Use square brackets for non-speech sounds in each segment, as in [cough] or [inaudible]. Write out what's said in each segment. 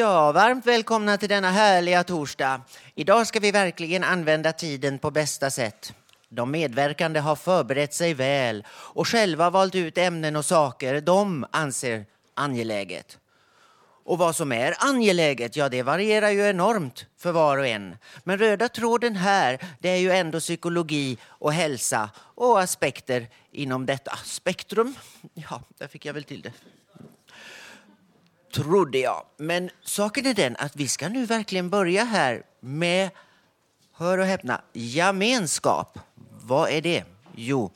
Ja, varmt välkomna till denna härliga torsdag. Idag ska vi verkligen använda tiden på bästa sätt. De medverkande har förberett sig väl och själva valt ut ämnen och saker de anser angeläget. Och vad som är angeläget, ja det varierar ju enormt för var och en. Men röda tråden här, det är ju ändå psykologi och hälsa och aspekter inom detta spektrum. Ja, där fick jag väl till det trodde jag. Men saken är den att vi ska nu verkligen börja här med, hör och häpna, gemenskap. Vad är det? Jo,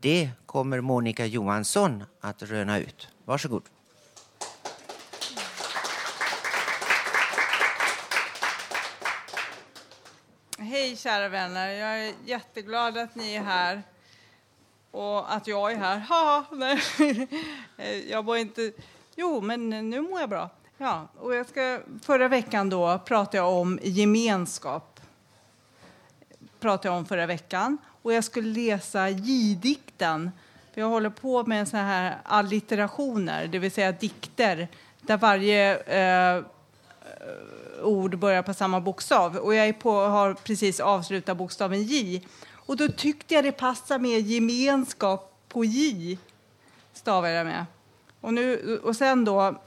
det kommer Monica Johansson att röna ut. Varsågod. Hej kära vänner, jag är jätteglad att ni är här och att jag är här. [laughs] Ha, nej. Jag bor inte Jo, men nu mår jag bra. Ja, och jag ska, förra veckan då pratade jag om gemenskap. Pratade jag om förra veckan. Och jag skulle läsa J-dikten. För jag håller på med så här allitterationer, det vill säga dikter där varje eh, ord börjar på samma bokstav. Och jag är på, har precis avslutat bokstaven J. Och då tyckte jag det passade med gemenskap på J, stavar jag med. Och, nu, och sen då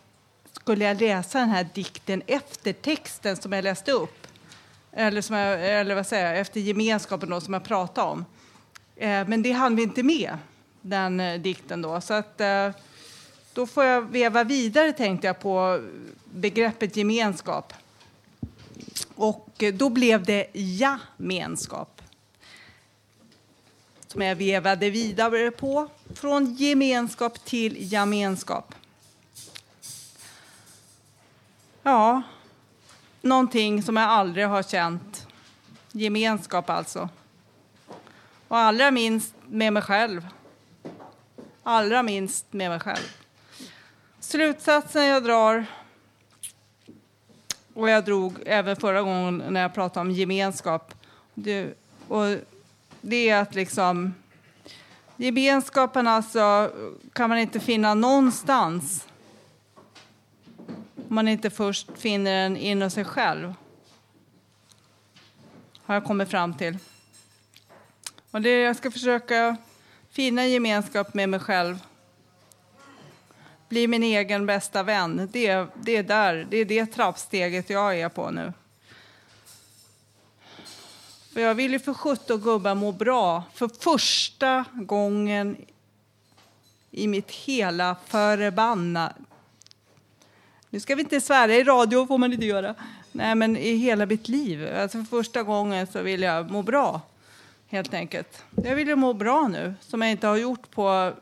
skulle jag läsa den här dikten efter texten som jag läste upp. Eller, som jag, eller vad säger jag, efter gemenskapen då, som jag pratade om. Eh, men det hann vi inte med, den eh, dikten då. Så att, eh, då får jag veva vidare, tänkte jag, på begreppet gemenskap. Och eh, då blev det ja-menskap. Som jag vevade vidare på från gemenskap till gemenskap. Ja, någonting som jag aldrig har känt. Gemenskap, alltså. Och allra minst med mig själv. Allra minst med mig själv. Slutsatsen jag drar, och jag drog även förra gången när jag pratade om gemenskap, du, och det är att liksom Gemenskapen alltså kan man inte finna någonstans om man inte först finner den inom sig själv. Har jag kommit fram till. Och det jag ska försöka finna gemenskap med mig själv. Bli min egen bästa vän. Det, det, är där, det är det trappsteget jag är på nu. För jag vill ju för sjutton gubbar må bra för första gången i mitt hela förbanna... Nu ska vi inte svära, i radio får man inte göra. Nej, men i hela mitt liv. Alltså för första gången så vill jag må bra, helt enkelt. Jag vill ju må bra nu, som jag inte har gjort på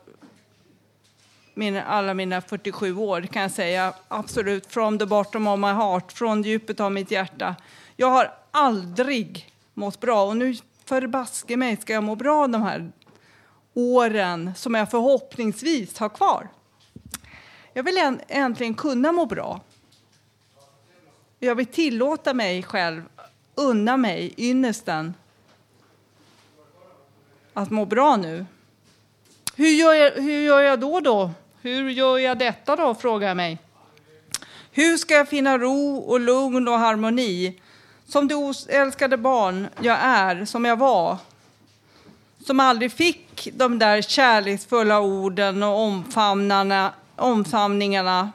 min, alla mina 47 år, kan jag säga. Absolut, from the bottom of my heart, från djupet av mitt hjärta. Jag har aldrig mått bra. Och nu förbaske mig ska jag må bra de här åren som jag förhoppningsvis har kvar. Jag vill äntligen kunna må bra. Jag vill tillåta mig själv, unna mig ynnesten att må bra nu. Hur gör, jag, hur gör jag då då? Hur gör jag detta då, frågar jag mig. Hur ska jag finna ro och lugn och harmoni som det älskade barn jag är, som jag var. Som aldrig fick de där kärleksfulla orden och omfamningarna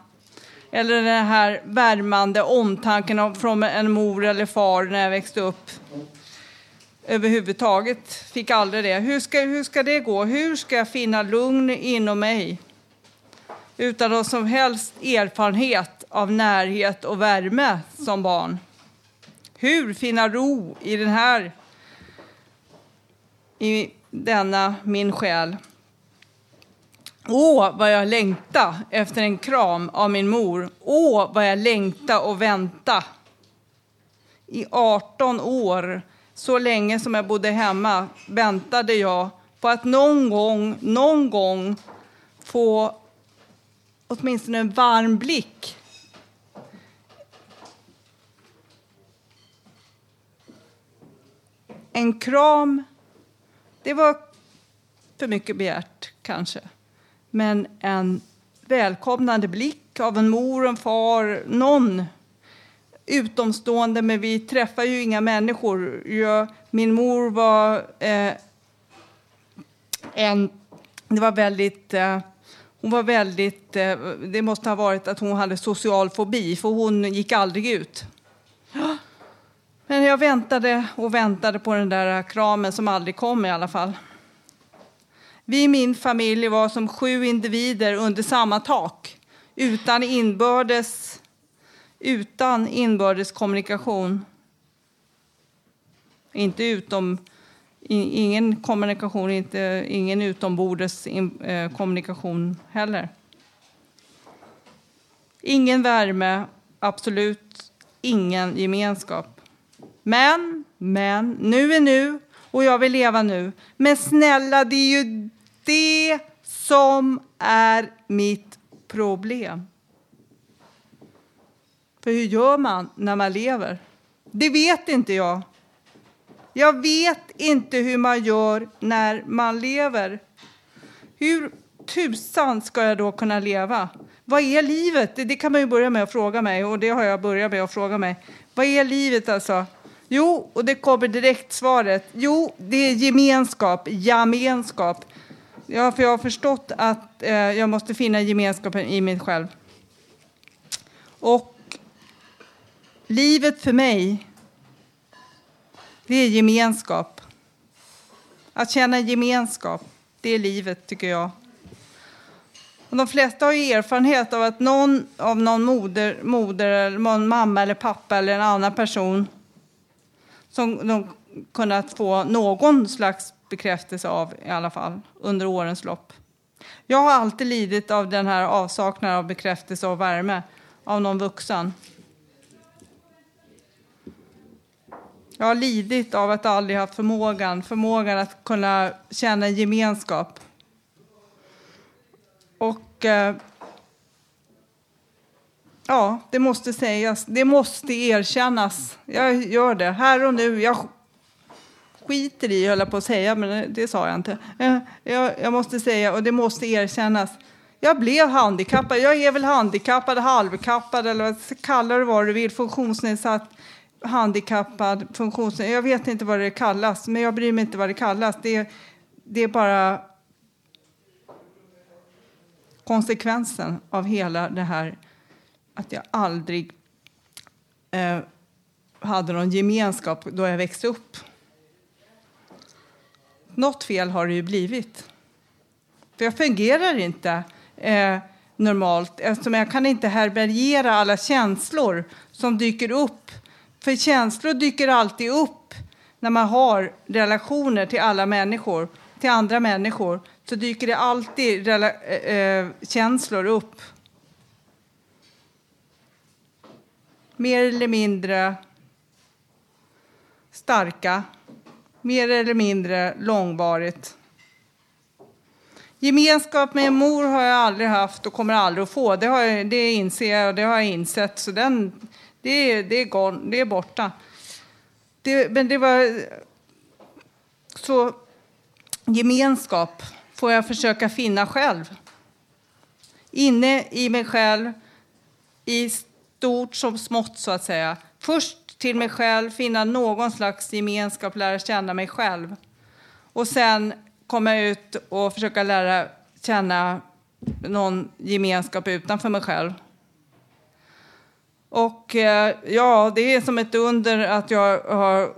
Eller den här värmande omtanken från en mor eller far när jag växte upp. Överhuvudtaget fick aldrig det. Hur ska, hur ska det gå? Hur ska jag finna lugn inom mig? Utan någon som helst erfarenhet av närhet och värme som barn. Hur finna ro i den här i denna min själ. Åh, vad jag längta efter en kram av min mor. Åh, vad jag längta och vänta. I 18 år, så länge som jag bodde hemma, väntade jag på att någon gång, någon gång få åtminstone en varm blick. En kram, det var för mycket begärt kanske. Men en välkomnande blick av en mor och en far, någon utomstående, men vi träffar ju inga människor. Jag, min mor var eh, en... Det var väldigt... Eh, hon var väldigt... Eh, det måste ha varit att hon hade social fobi, för hon gick aldrig ut. Men jag väntade och väntade på den där kramen som aldrig kom i alla fall. Vi i min familj var som sju individer under samma tak utan inbördes, utan inbördes kommunikation. Inte utom, ingen kommunikation, inte, ingen utombordes in, eh, kommunikation heller. Ingen värme, absolut ingen gemenskap. Men, men, nu är nu och jag vill leva nu. Men snälla, det är ju det som är mitt problem. För hur gör man när man lever? Det vet inte jag. Jag vet inte hur man gör när man lever. Hur tusan ska jag då kunna leva? Vad är livet? Det, kan man ju börja med att fråga mig och det har jag börjat med att fråga mig. Vad är livet alltså? Jo, och det kommer direkt svaret. Jo, det är gemenskap, gemenskap. Ja, för jag har förstått att eh, jag måste finna gemenskapen i mig själv. Och livet för mig, det är gemenskap. Att känna gemenskap, det är livet tycker jag. Och de flesta har ju erfarenhet av att någon av någon moder, moder någon mamma eller pappa eller en annan person som de kunnat få någon slags bekräftelse av i alla fall under årens lopp. Jag har alltid lidit av den här avsaknaden av bekräftelse och värme av någon vuxen. Jag har lidit av att aldrig haft förmågan, förmågan att kunna känna gemenskap. Och eh, ja, det måste sägas, det måste erkännas. Jag gör det här och nu. Jag skiter i, höll jag på att säga, men det sa jag inte. Eh, jag, jag måste säga, och det måste erkännas. Jag blev handikappad. Jag är väl handikappad, halvkappad eller vad- kallar det vad du vill. Funktionsnedsatt, handikappad, funktionsnedsatt. Jag vet inte vad det kallas, men jag bryr mig inte vad det kallas. Det, det är bara konsekvensen av hela det här att jag aldrig eh, hade någon gemenskap då jag växte upp. Något fel har det ju blivit. För jag fungerar inte eh, normalt eftersom jag kan inte härbärgera alla känslor som dyker upp. För känslor dyker alltid upp när man har relationer till alla människor, till andra människor. Så dyker det alltid rela- eh, eh känslor upp. Mer eller mindre starka, mer eller mindre långvarigt. Gemenskap med en mor har jag aldrig haft och kommer aldrig att få. Det, har jag, det inser jag och det har jag insett. Så den, det, är- det, är, gone, det är borta. Det, men det var... Så gemenskap får jag försöka finna själv. Inne i mig själv, i stort som smått så att säga. Först till mig själv, finna någon slags gemenskap, lära känna mig själv. Och sen komma ut och försöka lära känna någon gemenskap utanför mig själv. Och eh, ja, det är som ett under att jag har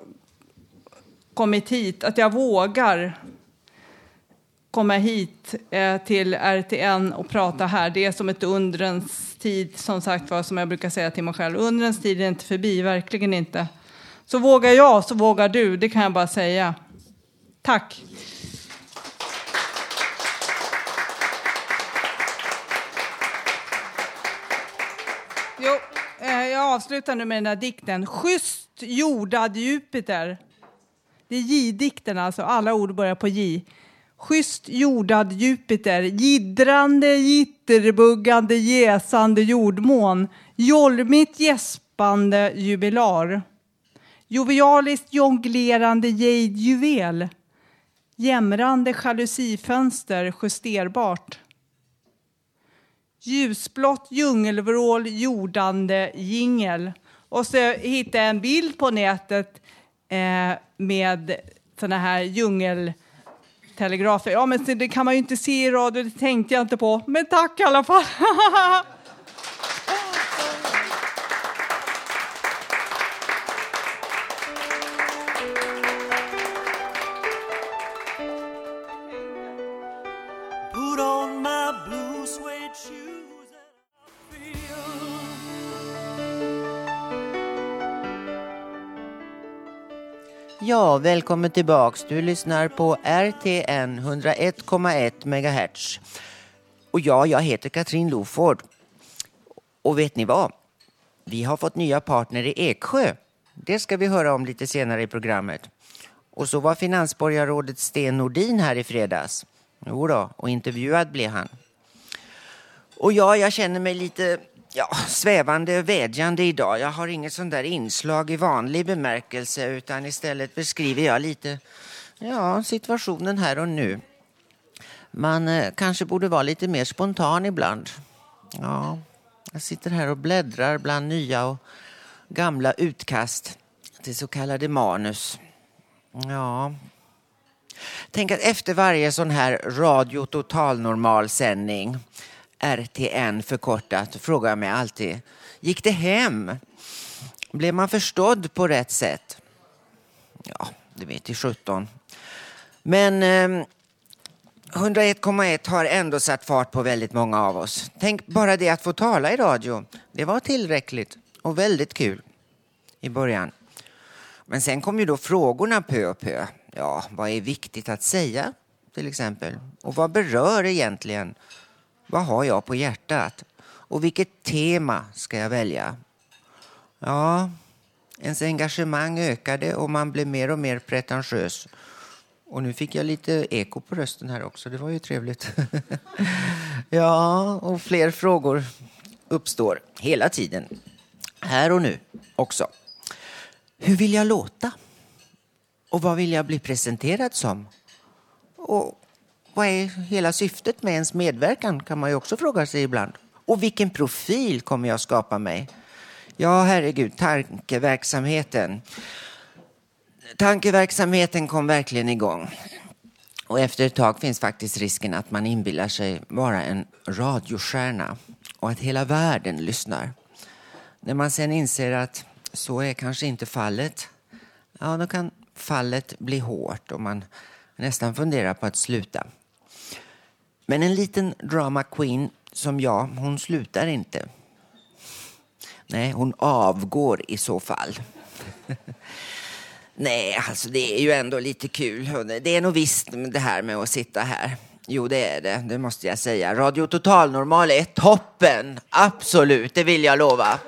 kommit hit, att jag vågar komma hit eh, till RTN och prata här. Det är som ett undrens tid, som sagt var, som jag brukar säga till mig själv. Undrens tid är inte förbi, verkligen inte. Så vågar jag, så vågar du, det kan jag bara säga. Tack. Jo, eh, jag avslutar nu med den här dikten. Schysst jordad Jupiter. Det är J-dikten, alltså. Alla ord börjar på J. Schysst jordad Jupiter, jiddrande, jitterbuggande, jäsande jordmån, jolmigt gäspande jubilar. Jovialiskt jonglerande jade-juvel, jämrande jalusifönster justerbart. Ljusblått djungelvrål jordande jingel. Och så hittade jag en bild på nätet eh, med såna här Telegrafer, Ja, men det kan man ju inte se i radio, det tänkte jag inte på. Men tack i alla fall. [laughs] Ja, välkommen tillbaks. Du lyssnar på RTN 101,1 MHz. Och ja, jag heter Katrin Loford. Och vet ni vad? Vi har fått nya partner i Eksjö. Det ska vi höra om lite senare i programmet. Och så var finansborgarrådet Sten Nordin här i fredags. Jo då, och intervjuad blev han. Och ja, jag känner mig lite ja, svävande och vädjande idag. Jag har inget sånt där inslag i vanlig bemärkelse utan istället beskriver jag lite ja, situationen här och nu. Man eh, kanske borde vara lite mer spontan ibland. Ja, jag sitter här och bläddrar bland nya och gamla utkast till så kallade manus. Ja, Tänk att efter varje sån här radio totalnormal sändning, RTN förkortat, frågar jag mig alltid, gick det hem? Blev man förstådd på rätt sätt? Ja, det vet i 17. Men eh, 101,1 har ändå satt fart på väldigt många av oss. Tänk bara det att få tala i radio. Det var tillräckligt och väldigt kul i början. Men sen kom ju då frågorna pö och pö. Ja, vad är viktigt att säga till exempel? Och vad berör egentligen? Vad har jag på hjärtat? Och vilket tema ska jag välja? Ja, ens engagemang ökade och man blev mer och mer pretentiös. Och nu fick jag lite eko på rösten här också, det var ju trevligt. [laughs] ja, och fler frågor uppstår hela tiden. Här och nu också. Hur vill jag låta? Och vad vill jag bli presenterad som? Och vad är hela syftet med ens medverkan kan man ju också fråga sig ibland. Och vilken profil kommer jag skapa mig? Ja, herregud, tankeverksamheten. Tankeverksamheten kom verkligen igång. Och efter ett tag finns faktiskt risken att man inbillar sig vara en radiostjärna och att hela världen lyssnar. När man sen inser att så är kanske inte fallet, ja då kan fallet bli hårt och man nästan funderar på att sluta. Men en liten drama queen som jag, hon slutar inte. Nej, hon avgår i så fall. [laughs] Nej, alltså det är ju ändå lite kul. Det är nog visst det här med att sitta här. Jo, det är det. Det måste jag säga. Radio Total Normal är toppen. Absolut, det vill jag lova.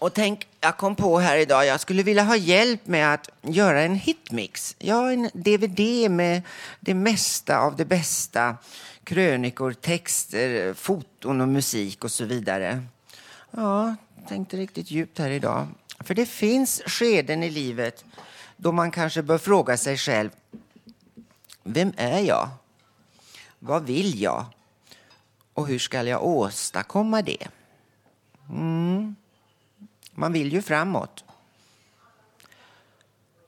Och tänk, jag kom på här idag, jag skulle vilja ha hjälp med att göra en hitmix. Ja, en DVD med det mesta av det bästa. Krönikor, texter, foton och musik och så vidare. Ja, tänkte riktigt djupt här idag. För det finns skeden i livet då man kanske bör fråga sig själv. Vem är jag? Vad vill jag? Och hur ska jag åstadkomma det? Mm. Man vill ju framåt.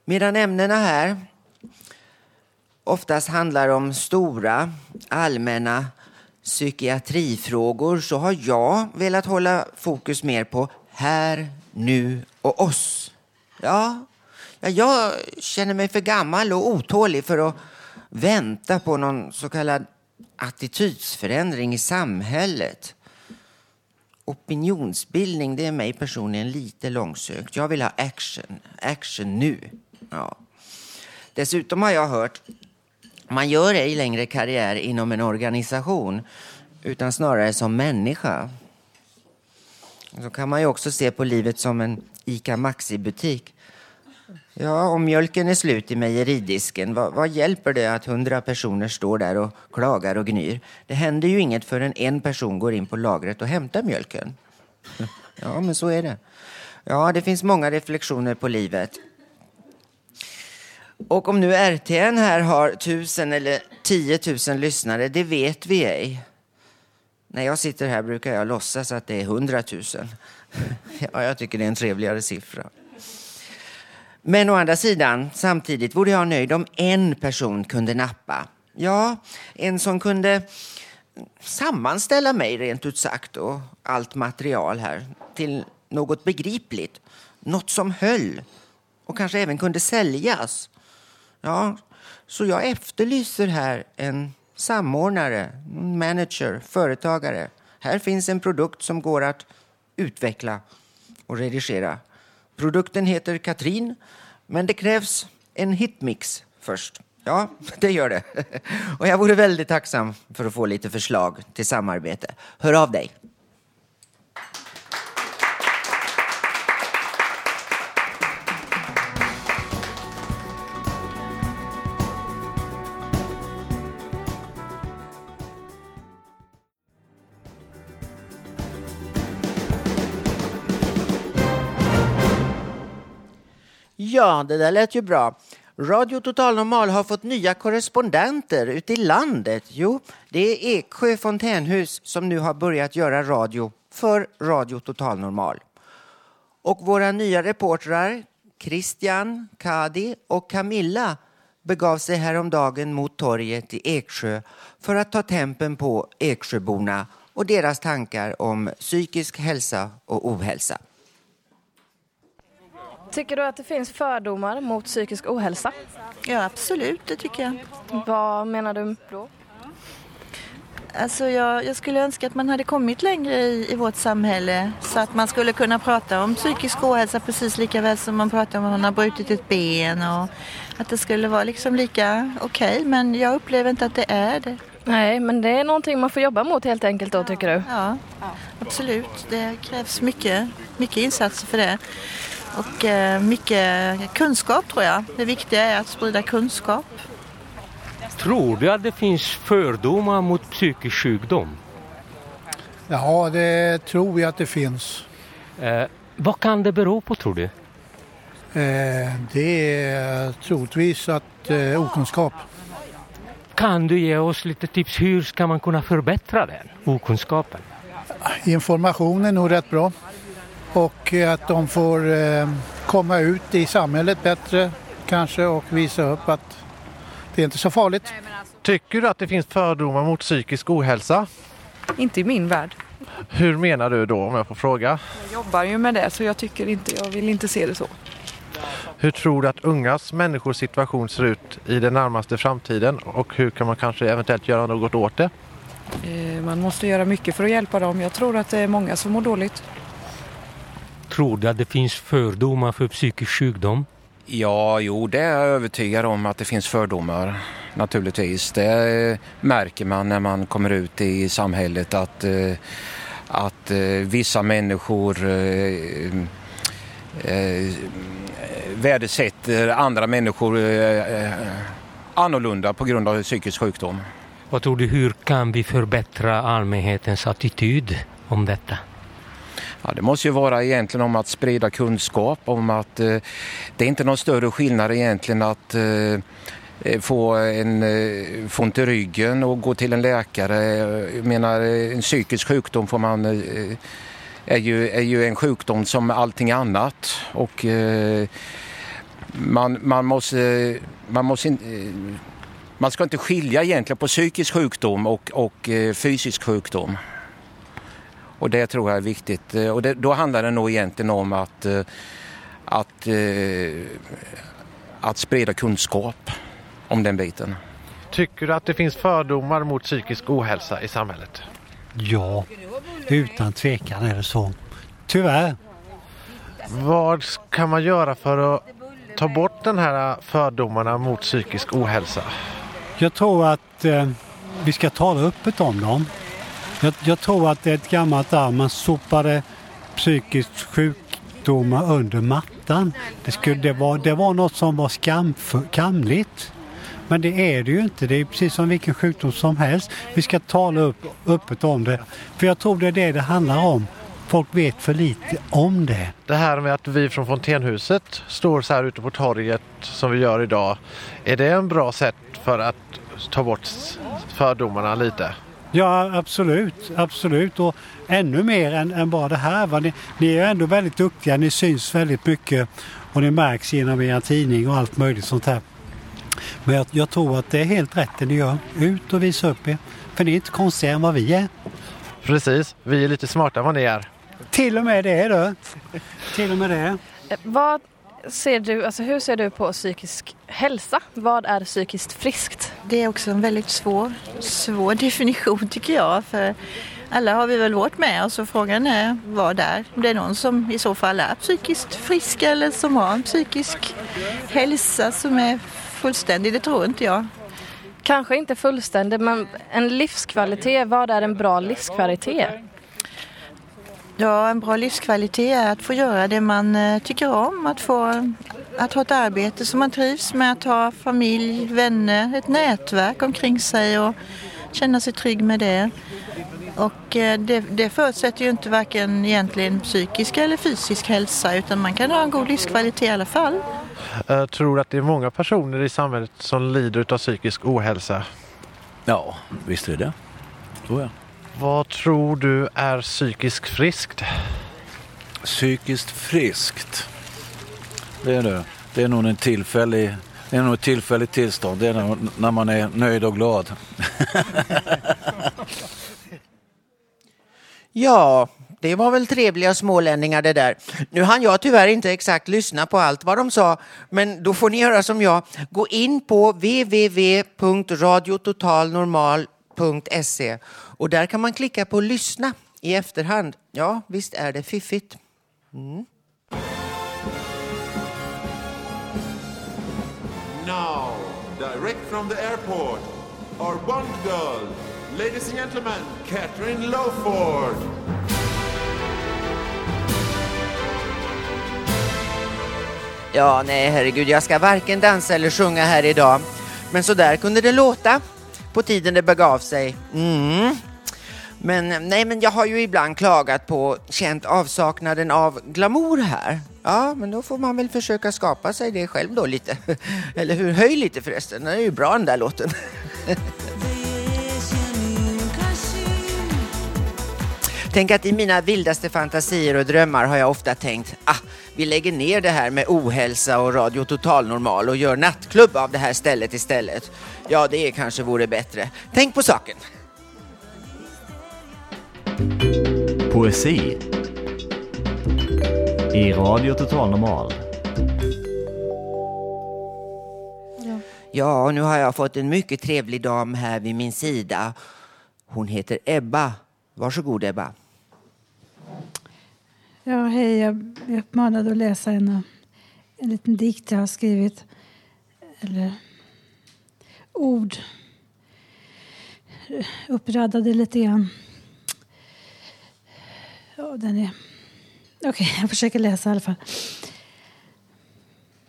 Medan ämnena här oftast handlar om stora, allmänna psykiatrifrågor så har jag velat hålla fokus mer på här, nu och oss. Ja, jag känner mig för gammal och otålig för att vänta på någon så kallad attitydsförändring i samhället. Opinionsbildning, det är mig personligen lite långsökt. Jag vill ha action, action nu. Ja. Dessutom har jag hört man gör ej längre karriär inom en organisation utan snarare som människa. Så kan man ju också se på livet som en ICA Maxi-butik. Ja, om mjölken är slut i mejeridisken, vad, vad hjälper det att hundra personer står där och klagar och gnyr? Det händer ju inget förrän en person går in på lagret och hämtar mjölken. Ja, men så är det. Ja, det finns många reflektioner på livet. Och om nu RTN här har tusen eller tiotusen lyssnare, det vet vi ej. När jag sitter här brukar jag låtsas att det är hundratusen. [laughs] Ja, jag tycker det är en trevligare siffra. Men å andra sidan, samtidigt vore jag nöjd om en person kunde nappa. Ja, en som kunde sammanställa mig rent ut sagt och allt material här till något begripligt. Något som höll och kanske även kunde säljas. Ja, så jag efterlyser här en samordnare, manager, företagare. Här finns en produkt som går att utveckla och redigera. Produkten heter Katrin, men det krävs en hitmix först. Ja, det gör det. [laughs] Och jag vore väldigt tacksam för att få lite förslag till samarbete. Hör av dig. Ja, det där lät ju bra. Radio Total Normal har fått nya korrespondenter ute i landet. Jo, det är Eksjö fontänhus som nu har börjat göra radio för Radio Total Normal. Och våra nya reportrar Christian, Kadi och Camilla begav sig häromdagen mot torget i Eksjö för att ta tempen på Eksjöborna och deras tankar om psykisk hälsa och ohälsa. Tycker du att det finns fördomar mot psykisk ohälsa? Ja, absolut, det tycker jag. Vad menar du då? Alltså jag, jag skulle önska att man hade kommit längre i, i vårt samhälle så att man skulle kunna prata om psykisk ohälsa precis lika väl som man pratar om att man har brutit ett ben och att det skulle vara liksom lika okej. Okay, men jag upplever inte att det är det. Nej, men det är någonting man får jobba mot helt enkelt då tycker du? Ja, absolut. Det krävs mycket, mycket insatser för det. Och eh, mycket kunskap tror jag. Det viktiga är att sprida kunskap. Tror du att det finns fördomar mot psykisk sjukdom? Ja, det tror jag att det finns. Eh, vad kan det bero på tror du? Eh, det är troligtvis att eh, okunskap. Kan du ge oss lite tips hur ska man kunna förbättra den okunskapen? Information är nog rätt bra och att de får eh, komma ut i samhället bättre kanske och visa upp att det är inte så farligt. Tycker du att det finns fördomar mot psykisk ohälsa? Inte i min värld. Hur menar du då om jag får fråga? Jag jobbar ju med det så jag tycker inte, jag vill inte se det så. Hur tror du att ungas människors situation ser ut i den närmaste framtiden och hur kan man kanske eventuellt göra något åt det? Eh, man måste göra mycket för att hjälpa dem. Jag tror att det är många som mår dåligt. Tror du att det finns fördomar för psykisk sjukdom? Ja, jo, det är jag övertygad om att det finns fördomar naturligtvis. Det märker man när man kommer ut i samhället att, eh, att eh, vissa människor eh, värdesätter andra människor annorlunda på grund av psykisk sjukdom. Vad tror du, hur kan vi förbättra allmänhetens attityd om detta? Ja, det måste ju vara egentligen om att sprida kunskap om att eh, det är inte någon större skillnad egentligen att eh, eh få en eh, få ont i ryggen och gå till en läkare. Jag menar eh, en psykisk sjukdom får man eh, är ju, är ju en sjukdom som allting annat och eh, man, man måste, man måste eh, man ska inte skilja egentligen på psykisk sjukdom och, och eh, fysisk sjukdom. Och det tror jag är viktigt. Eh, Och det, då handlar det nog egentligen om att, eh, att, eh, att sprida kunskap om den biten. Tycker du att det finns fördomar mot psykisk ohälsa i samhället? Ja, utan tvekan är det så. Tyvärr. Vad kan man göra för att ta bort den här fördomarna mot psykisk ohälsa? Jag tror att eh, vi ska tala öppet om dem. Jag, jag tror att det är ett gammalt arv. Man sopade psykiskt sjukdomar under mattan. Det, skulle, det, var, det var något som var skamligt. Men det är det ju inte. Det är precis som vilken sjukdom som helst. Vi ska tala upp, öppet om det. För jag tror det är det det handlar om. Folk vet för lite om det. Det här med att vi från Fontänhuset står så här ute på torget som vi gör idag. Är det en bra sätt för att ta bort fördomarna lite? Ja, absolut. Absolut. Och ännu mer än, än bara det här. Va? Ni, ni är ju ändå väldigt duktiga. Ni syns väldigt mycket och det märks genom er tidning och allt möjligt sånt här. Men jag, jag tror att det är helt rätt det ni gör. Ut och visa upp er. För ni är inte konstigare än vad vi är. Precis, vi är lite smartare än vad ni är. Till och med det du. Till och med det. Eh, Vad ser du, alltså hur ser du på psykisk hälsa? Vad är psykiskt friskt? Det är också en väldigt svår, svår definition tycker jag. För alla har vi väl vårt med oss och frågan är vad är. Om det är någon som i så fall är psykiskt frisk eller som har en psykisk hälsa som är fullständig. Det tror inte jag. Kanske inte fullständig, men en livskvalitet. Vad är en bra livskvalitet? Ja, en bra livskvalitet är att få göra det man eh, tycker om. Att, få, att ha ett arbete som man trivs med, att ha familj, vänner, ett nätverk omkring sig och känna sig trygg med det. Och eh, det, det förutsätter ju inte varken egentligen psykisk eller fysisk hälsa utan man kan ha en god livskvalitet i alla fall. Jag tror att det är många personer i samhället som lider av psykisk ohälsa. Ja, visst är det. Tror jag. Vad tror du är psykiskt friskt? Psykiskt friskt. Det är det. Det är nog en tillfällig det är nog ett tillfälligt tillstånd. Det är nog när man är nöjd och glad. [laughs] Ja, det var väl trevliga smålänningar det där. Nu hann jag tyvärr inte exakt lyssna på allt vad de sa, men då får ni göra som jag. Gå in på www.radiototalnormal.se och där kan man klicka på lyssna i efterhand. Ja, visst är det fiffigt. Mm. Now, direct from the airport, our Bond girl, ladies and gentlemen, Catherine Lowford. Ja, nej herregud, jag ska varken dansa eller sjunga här idag. Men så där kunde det låta på tiden det begav sig. Mm. Men eh, nej, men jag har ju ibland klagat på, känt avsaknaden av glamour här. Ja, men då får man väl försöka skapa sig det själv då lite. [laughs] Eller hur? Höj lite förresten, den är ju bra den där låten. [laughs] Tänk att i mina vildaste fantasier och drömmar har jag ofta tänkt, ah, vi lägger ner det här med ohälsa och Radio Total Normal och gör nattklubb av det här stället istället. Ja, det kanske vore bättre. Tänk på saken. Poesi i Radio Total Normal. Ja, nu har jag fått en mycket trevlig dam här vid min sida. Hon heter Ebba. Varsågod Ebba. Ja, hej. Jag är uppmanad att läsa en, en liten dikt jag har skrivit. Eller ord uppradade lite grann. Ja, den är... Okej, jag försöker läsa i alla fall.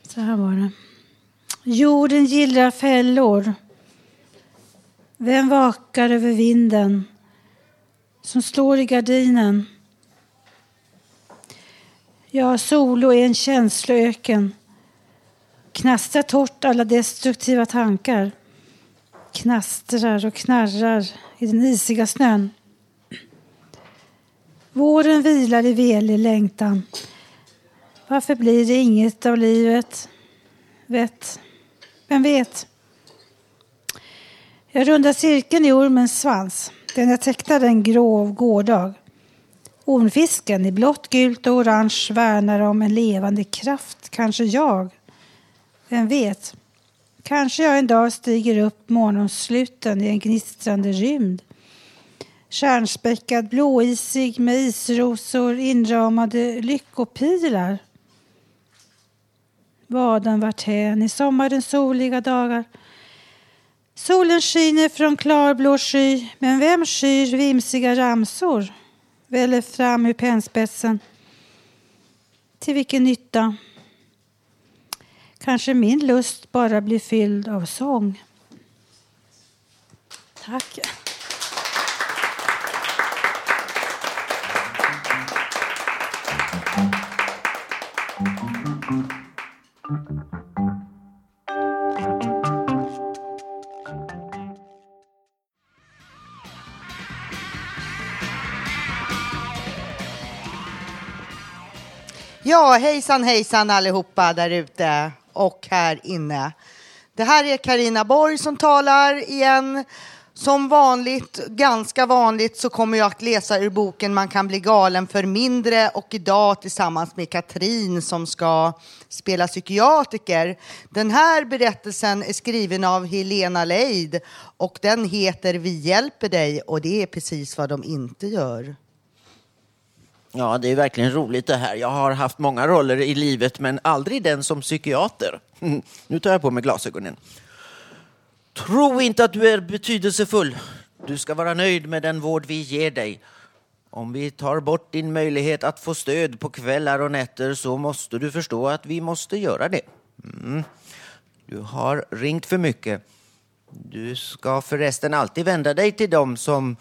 Så här var det. Jorden gillrar fällor. Vem vakar över vinden som slår i gardinen? Ja, solo är en känsloöken. Knastrar torrt alla destruktiva tankar. Knastrar och knarrar i den isiga snön. Våren vilar i velig längtan. Varför blir det inget av livet? Vet. Vem vet? Jag rundar cirkeln i ormens svans. Den jag tecknade en grå gårdag. Ormfisken i blått, gult och orange värnar om en levande kraft. Kanske jag. Vem vet? Kanske jag en dag stiger upp morgonsluten i en gnistrande rymd. Stjärnspäckad, blåisig med isrosor inramade lyckopilar. Vaden varthän i sommarens soliga dagar. Solen skiner från klarblå sky, men vem skyr vimsiga ramsor? Väller fram ur pennspetsen. Till vilken nytta? Kanske min lust bara blir fylld av sång. Tack. Ja, hejsan hejsan allihopa där ute och här inne. Det här är Karina Borg som talar igen. Som vanligt, ganska vanligt, så kommer jag att läsa ur boken Man kan bli galen för mindre och idag tillsammans med Katrin som ska spela psykiatriker. Den här berättelsen är skriven av Helena Leid och den heter Vi hjälper dig och det är precis vad de inte gör. Ja, det är verkligen roligt det här. Jag har haft många roller i livet, men aldrig den som psykiater. [laughs] Nu tar jag på mig glasögonen. Tro inte att du är betydelsefull. Du ska vara nöjd med den vård vi ger dig. Om vi tar bort din möjlighet att få stöd på kvällar och nätter så måste du förstå att vi måste göra det. Mm. Du har ringt för mycket. Du ska förresten alltid vända dig till dem som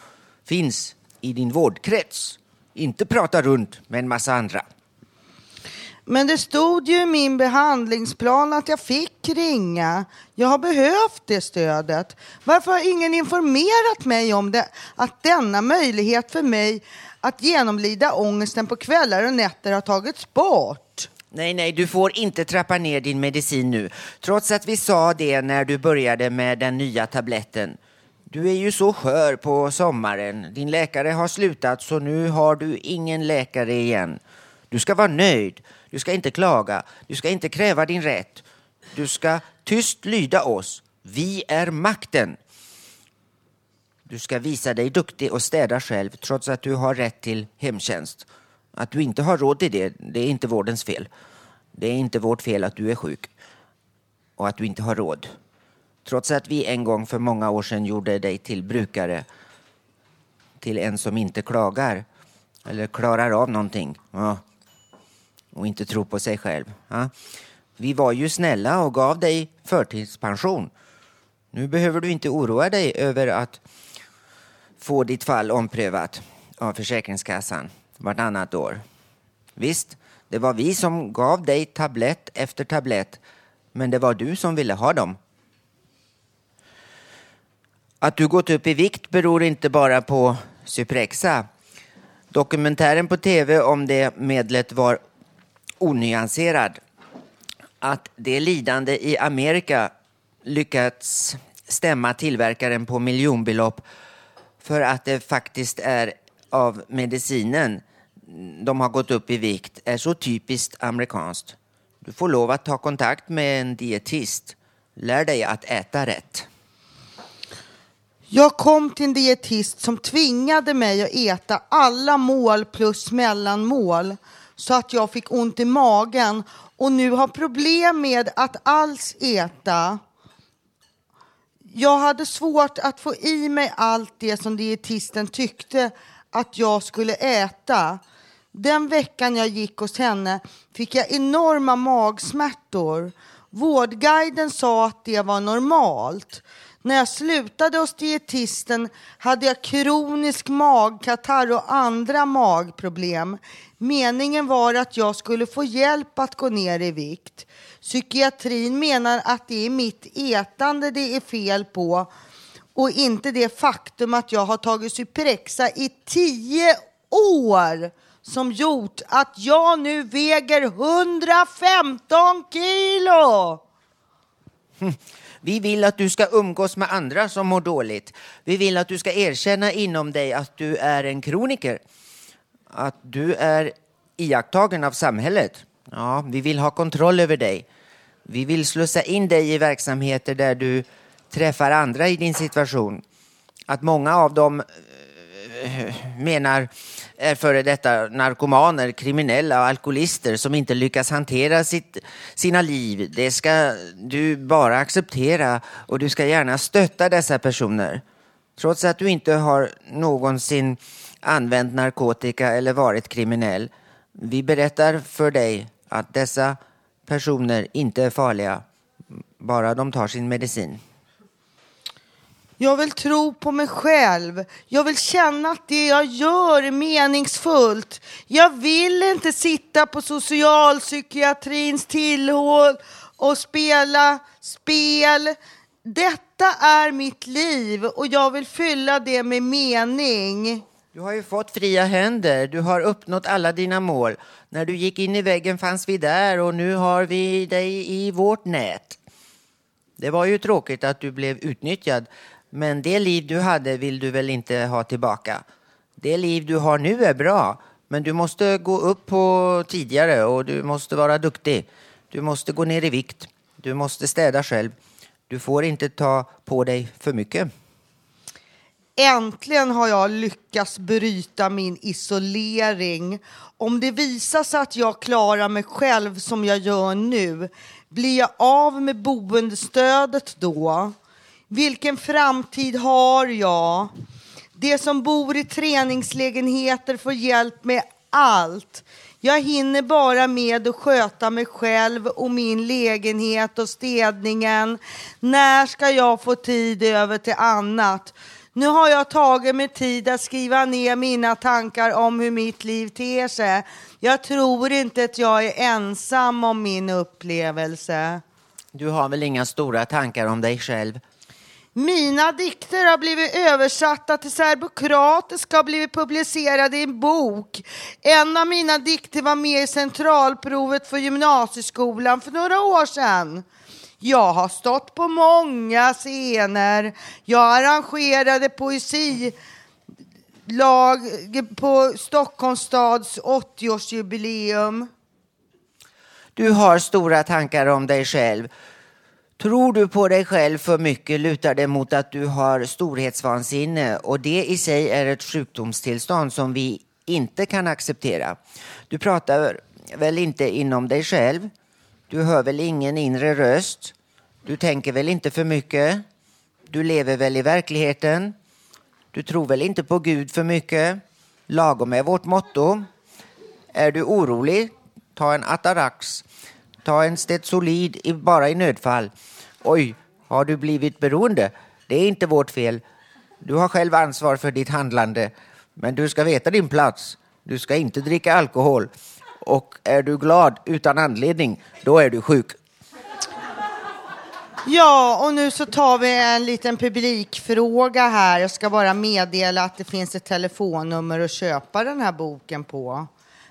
finns i din vårdkrets. Inte prata runt med en massa andra. Men det stod ju i min behandlingsplan att jag fick ringa. Jag har behövt det stödet. Varför har ingen informerat mig om det? Att denna möjlighet för mig att genomlida ångesten på kvällar och nätter har tagits bort. Nej, nej, du får inte trappa ner din medicin nu. Trots att vi sa det när du började med den nya tabletten. Du är ju så skör på sommaren. Din läkare har slutat så nu har du ingen läkare igen. Du ska vara nöjd. Du ska inte klaga. Du ska inte kräva din rätt. Du ska tyst lyda oss. Vi är makten. Du ska visa dig duktig och städa själv trots att du har rätt till hemtjänst. Att du inte har råd till det, det är inte vårdens fel. Det är inte vårt fel att du är sjuk och att du inte har råd. Trots att vi en gång för många år sedan gjorde dig till brukare, till en som inte klagar eller klarar av någonting ja och inte tro på sig själv. Ja. Vi var ju snälla och gav dig förtidspension. Nu behöver du inte oroa dig över att få ditt fall omprövat av Försäkringskassan vartannat år. Visst, det var vi som gav dig tablett efter tablett, men det var du som ville ha dem. Att du gått upp i vikt beror inte bara på Cyprexa. Dokumentären på tv om det medlet var onyanserad. Att det lidande i Amerika lyckats stämma tillverkaren på miljonbelopp för att det faktiskt är av medicinen de har gått upp i vikt är så typiskt amerikanskt. Du får lov att ta kontakt med en dietist. Lär dig att äta rätt. Jag kom till en dietist som tvingade mig att äta alla mål plus mellanmål så att jag fick ont i magen och nu har problem med att alls äta. Jag hade svårt att få i mig allt det som dietisten tyckte att jag skulle äta. Den veckan jag gick hos henne fick jag enorma magsmärtor. Vårdguiden sa att det var normalt. När jag slutade hos dietisten hade jag kronisk magkatarr och andra magproblem. Meningen var att jag skulle få hjälp att gå ner i vikt. Psykiatrin menar att det är mitt ätande det är fel på och inte det faktum att jag har tagit Cyprexa i tio år som gjort att jag nu väger 115 kilo. [laughs] Vi vill att du ska umgås med andra som mår dåligt. Vi vill att du ska erkänna inom dig att du är en kroniker. Att du är iakttagen av samhället. Ja, vi vill ha kontroll över dig. Vi vill slussa in dig i verksamheter där du träffar andra i din situation. Att många av dem eh, menar är före detta narkomaner, kriminella och alkoholister som inte lyckas hantera sitt, sina liv. Det ska du bara acceptera och du ska gärna stötta dessa personer. Trots att du inte har någonsin använt narkotika eller varit kriminell. Vi berättar för dig att dessa personer inte är farliga, bara de tar sin medicin. Jag vill tro på mig själv. Jag vill känna att det jag gör är meningsfullt. Jag vill inte sitta på socialpsykiatrins tillhåll och spela spel. Detta är mitt liv och jag vill fylla det med mening. Du har ju fått fria händer. Du har uppnått alla dina mål. När du gick in i väggen fanns vi där och nu har vi dig i vårt nät. Det var ju tråkigt att du blev utnyttjad, men det liv du hade vill du väl inte ha tillbaka? Det liv du har nu är bra, men du måste gå upp på tidigare och du måste vara duktig. Du måste gå ner i vikt. Du måste städa själv. Du får inte ta på dig för mycket. Äntligen har jag lyckats bryta min isolering. Om det visar sig att jag klarar mig själv som jag gör nu, blir jag av med boendestödet då? Vilken framtid har jag? De som bor i träningslägenheter får hjälp med allt. Jag hinner bara med att sköta mig själv och min lägenhet och städningen. När ska jag få tid över till annat? Nu har jag tagit mig tid att skriva ner mina tankar om hur mitt liv ter sig. Jag tror inte att jag är ensam om min upplevelse. Du har väl inga stora tankar om dig själv? Mina dikter har blivit översatta till serbokroatiska och blivit publicerade i en bok. En av mina dikter var med i centralprovet för gymnasieskolan för några år sedan. Jag har stått på många scener. Jag arrangerade poesilag på Stockholms stads 80-årsjubileum. Du har stora tankar om dig själv. Tror du på dig själv för mycket lutar det mot att du har storhetsvansinne och det i sig är ett sjukdomstillstånd som vi inte kan acceptera. Du pratar väl inte inom dig själv? Du hör väl ingen inre röst? Du tänker väl inte för mycket? Du lever väl i verkligheten? Du tror väl inte på Gud för mycket? Lagom är vårt motto. Är du orolig? Ta en Atarax. Ta en Stetsolid bara i nödfall. Oj, har du blivit beroende? Det är inte vårt fel. Du har själv ansvar för ditt handlande. Men du ska veta din plats. Du ska inte dricka alkohol. Och är du glad utan anledning, då är du sjuk. Ja, och nu så tar vi en liten publikfråga här. Jag ska bara meddela att det finns ett telefonnummer att köpa den här boken på.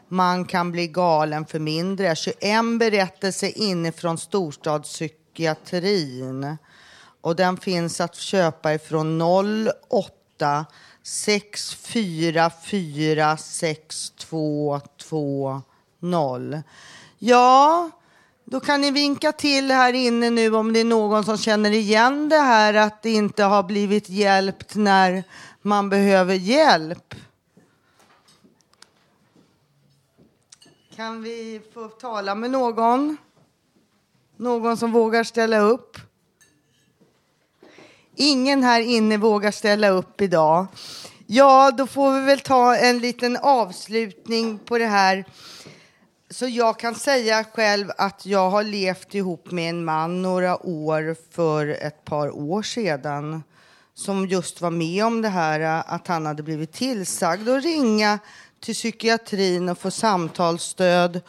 Man kan bli galen för mindre. 21 berättelser inifrån psykiatrin. Och den finns att köpa ifrån 08 644 6220. Ja, då kan ni vinka till här inne nu om det är någon som känner igen det här att det inte har blivit hjälpt när man behöver hjälp. Kan vi få tala med någon? Någon som vågar ställa upp? Ingen här inne vågar ställa upp idag. Ja, då får vi väl ta en liten avslutning på det här. Så jag kan säga själv att jag har levt ihop med en man några år för ett par år sedan som just var med om det här att han hade blivit tillsagd att ringa till psykiatrin och få samtalsstöd.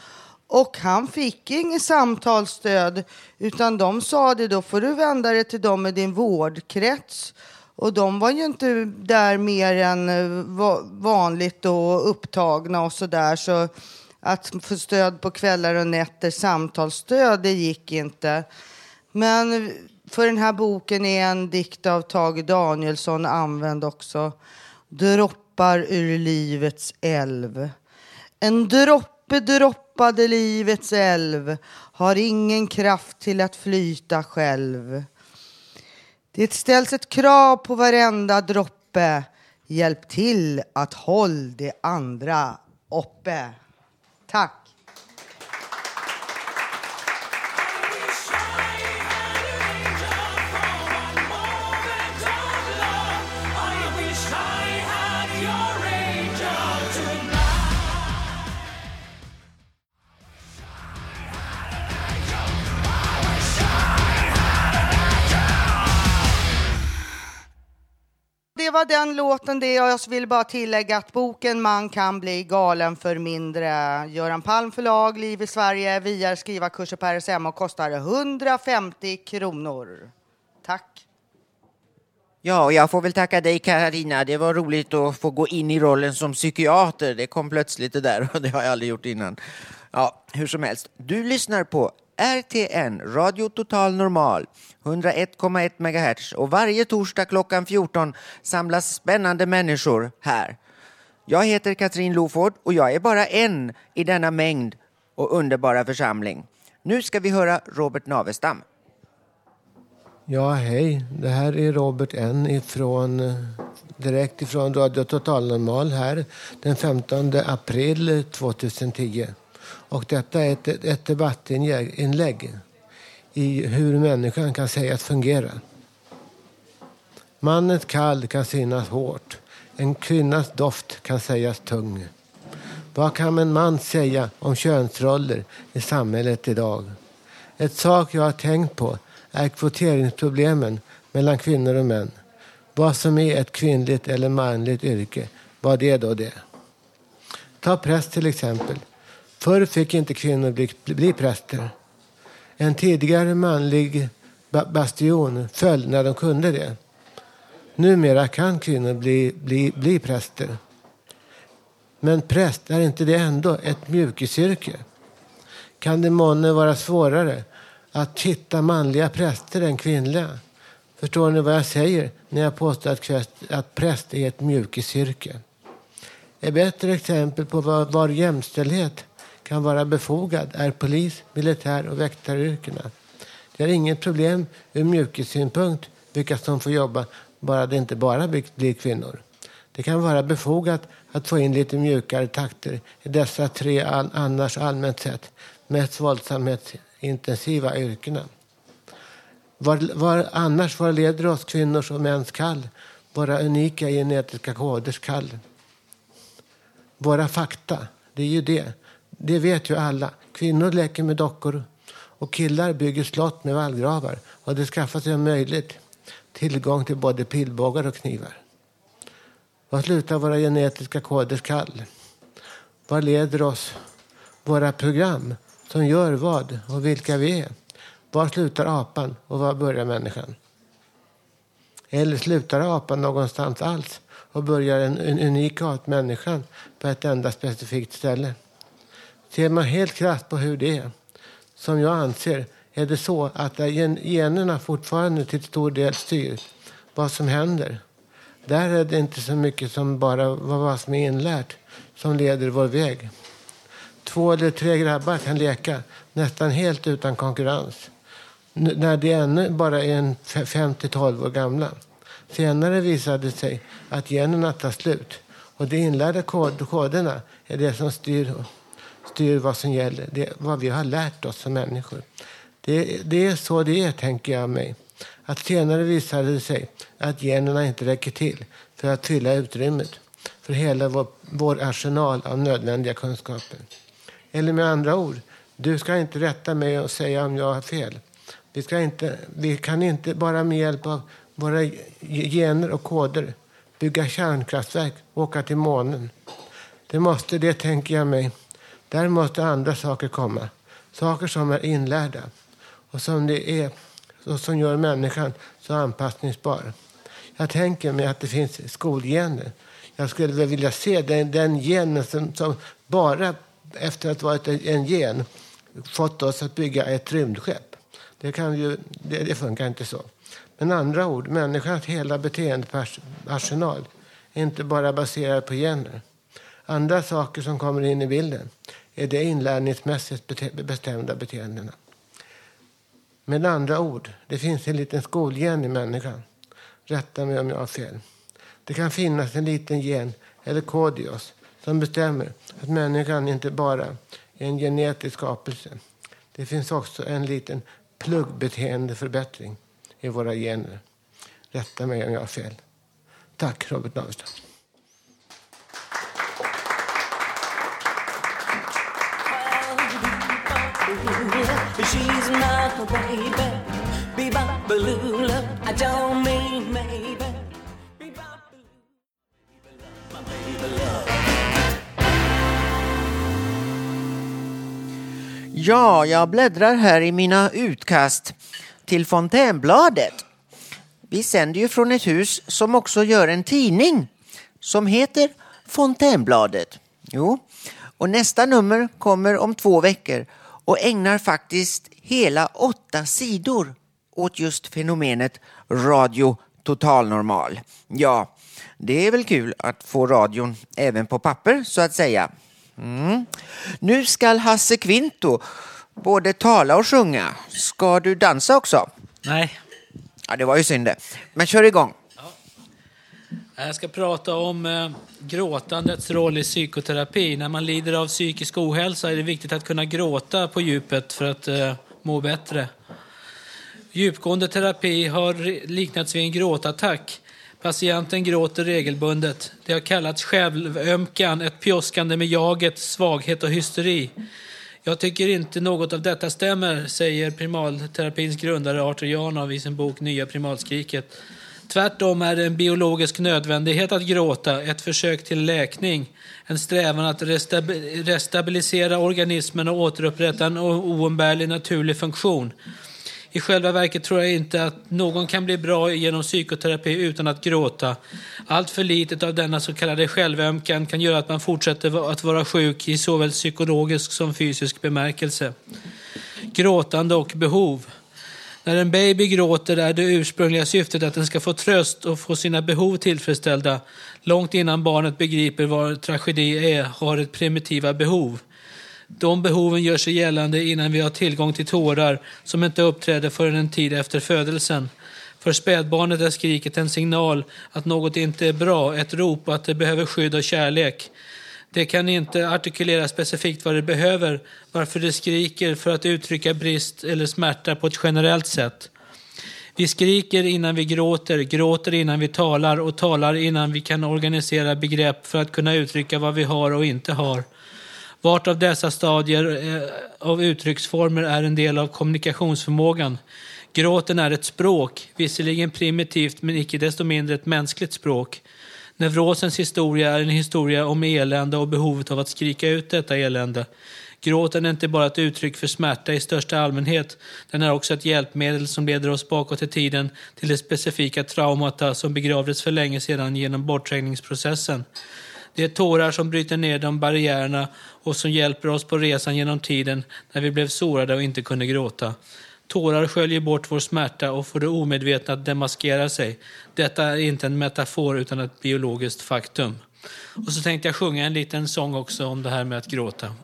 Och han fick inget samtalsstöd utan de sa det då får du vända dig till dem i din vårdkrets. Och de var ju inte där mer än eh, vanligt och upptagna och sådär. Så att få stöd på kvällar och nätter, samtalsstöd, det gick inte. Men för den här boken är en dikt av Tage Danielsson använd också. Droppar ur livets älv. En droppe droppade livets älv har ingen kraft till att flyta själv. Det ställs ett krav på varenda droppe. Hjälp till att håll det andra uppe. Tack. Var den låten det. och Jag vill bara tillägga att boken Man kan bli galen för mindre. Göran Palm förlag, Liv i Sverige, via skrivarkurser på RSM och kostar 150 kronor. Tack. Ja, och jag får väl tacka dig Karina. Det var roligt att få gå in i rollen som psykiater. Det kom plötsligt det där [laughs] och det har jag aldrig gjort innan. Ja, hur som helst. Du lyssnar på RTN, Radio Total Normal, 101,1 MHz och varje torsdag klockan 14 samlas spännande människor här. Jag heter Katrin Loford och jag är bara en i denna mängd och underbara församling. Nu ska vi höra Robert Navestam. Ja, hej. Det här är Robert N ifrån, direkt ifrån Radio Total Normal här den 15 april 2010. Och detta är ett, ett debattinlägg i hur människan kan sägas fungera. Mannens kall kan synas hårt. En kvinnas doft kan sägas tung. Vad kan en man säga om könsroller i samhället idag? Ett sak jag har tänkt på är kvoteringsproblemen mellan kvinnor och män. Vad som är ett kvinnligt eller manligt yrke, vad är då det? Ta präst till exempel. Förr fick inte kvinnor bli, bli präster. En tidigare manlig ba bastion föll när de kunde det. Numera kan kvinnor bli, bli, bli präster. Men präst, är inte det ändå ett mjukisyrke? Kan det månne vara svårare att hitta manliga präster än kvinnliga? Förstår ni vad jag säger när jag påstår att, att präst är ett mjukisyrke? Ett bättre exempel på var, var jämställdhet kan vara befogad är polis, militär och väktaryrkena. Det är inget problem ur mjukissynpunkt vilka som får jobba, bara det inte bara blir kvinnor. Det kan vara befogat att få in lite mjukare takter i dessa tre all, annars allmänt sett mest våldsamhetsintensiva yrkena. Var, var, annars var leder oss kvinnors och mäns kall, våra unika genetiska koders kall? Våra fakta, det är ju det. Det vet ju alla. Kvinnor leker med dockor och killar bygger slott med vallgravar och det skaffar sig om möjligt tillgång till både pilbågar och knivar. Var slutar våra genetiska koders kall? Vad leder oss våra program som gör vad och vilka vi är? Var slutar apan och var börjar människan? Eller slutar apan någonstans alls och börjar en, en unik art, människan, på ett enda specifikt ställe? Ser man helt krasst på hur det är, som jag anser, är det så att generna fortfarande till stor del styr vad som händer. Där är det inte så mycket som bara vad som är inlärt som leder vår väg. Två eller tre grabbar kan leka nästan helt utan konkurrens när de ännu bara är 5-12 år gamla. Senare visade det sig att generna tar slut och de inlärda kod koderna är det som styr styr vad som gäller. Det är vad vi har lärt oss som människor. Det, det är så det är, tänker jag mig. Att senare visade det sig att generna inte räcker till för att fylla utrymmet för hela vår, vår arsenal av nödvändiga kunskaper. Eller med andra ord, du ska inte rätta mig och säga om jag har fel. Vi, ska inte, vi kan inte bara med hjälp av våra gener och koder bygga kärnkraftverk och åka till månen. Det måste, det tänker jag mig, där måste andra saker komma. Saker som är inlärda och som, det är, och som gör människan så anpassningsbar. Jag tänker mig att det finns skolgener. Jag skulle vilja se den, den genen som, som bara efter att ha varit en gen fått oss att bygga ett rymdskepp. Det, kan ju, det, det funkar inte så. Men andra ord, människans hela beteendearsenal är inte bara baserad på gener. Andra saker som kommer in i bilden är det inlärningsmässigt bete bestämda beteendena. Med andra ord, det finns en liten skolgen i människan. Rätta mig om jag har fel. Det kan finnas en liten gen, eller kod i oss, som bestämmer att människan inte bara är en genetisk skapelse. Det finns också en liten pluggbeteendeförbättring i våra gener. Rätta mig om jag har fel. Tack, Robert Navestad. She's my baby. I don't mean maybe. Ja, jag bläddrar här i mina utkast till Fontänbladet. Vi sänder ju från ett hus som också gör en tidning som heter Fontänbladet. Jo, och nästa nummer kommer om två veckor och ägnar faktiskt hela åtta sidor åt just fenomenet radio totalnormal. Ja, det är väl kul att få radion även på papper så att säga. Mm. Nu ska Hasse Kvinto både tala och sjunga. Ska du dansa också? Nej. Ja, det var ju synd det. Men kör igång. Eh, jag ska prata om eh, gråtandets roll i psykoterapi. När man lider av psykisk ohälsa är det viktigt att kunna gråta på djupet för att eh, må bättre. Djupgående terapi har liknats vid en gråtattack. Patienten gråter regelbundet. Det har kallats självömkan, ett pjoskande med jaget, svaghet och hysteri. Jag tycker inte något av detta stämmer, säger primalterapins grundare Arthur Janov i sin bok Nya primalskriket. Tvärtom är det en biologisk nödvändighet att gråta, ett försök till läkning, en strävan att restabilisera organismen och återupprätta en oumbärlig naturlig funktion. I själva verket tror jag inte att någon kan bli bra genom psykoterapi utan att gråta. Allt för litet av denna så kallade självömkan kan göra att man fortsätter att vara sjuk i såväl psykologisk som fysisk bemärkelse. Gråtande och behov. När en baby gråter är det ursprungliga syftet att den ska få tröst och få sina behov tillfredsställda. Långt innan barnet begriper vad tragedi är har ett primitiva behov. De behoven gör sig gällande innan vi har tillgång till tårar som inte uppträder förrän en tid efter födelsen. För spädbarnet är skriket en signal att något inte är bra, ett rop att det behöver skydd och kärlek. Det kan inte artikulera specifikt vad det behöver, varför det skriker för att uttrycka brist eller smärta på ett generellt sätt. Vi skriker innan vi gråter, gråter innan vi talar och talar innan vi kan organisera begrepp för att kunna uttrycka vad vi har och inte har. Vart av dessa stadier eh, av uttrycksformer är en del av kommunikationsförmågan. Gråten är ett språk, visserligen primitivt men icke desto mindre ett mänskligt språk. Neurosens historia är en historia om elände och behovet av att skrika ut detta elände. Gråten är inte bara ett uttryck för smärta i största allmänhet, den är också ett hjälpmedel som leder oss bakåt i tiden till det specifika traumata som begravdes för länge sedan genom bortträngningsprocessen. Det är tårar som bryter ner de barriärerna och som hjälper oss på resan genom tiden när vi blev sårade och inte kunde gråta. Tårar sköljer bort vår smärta och får det omedvetna att demaskera sig. Detta är inte en metafor utan ett biologiskt faktum. Och så tänkte jag sjunga en liten sång också om det här med att gråta.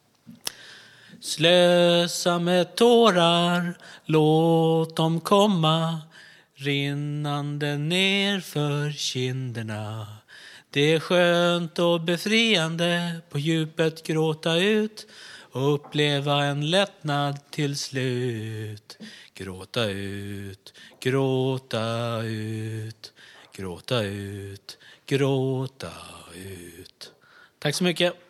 [clears throat] Slösa med tårar, låt dem komma rinnande ner för kinderna. Det är skönt och befriande på djupet gråta ut uppleva en lättnad till slut. Gråta ut, gråta ut, gråta ut, gråta ut. Tack så mycket.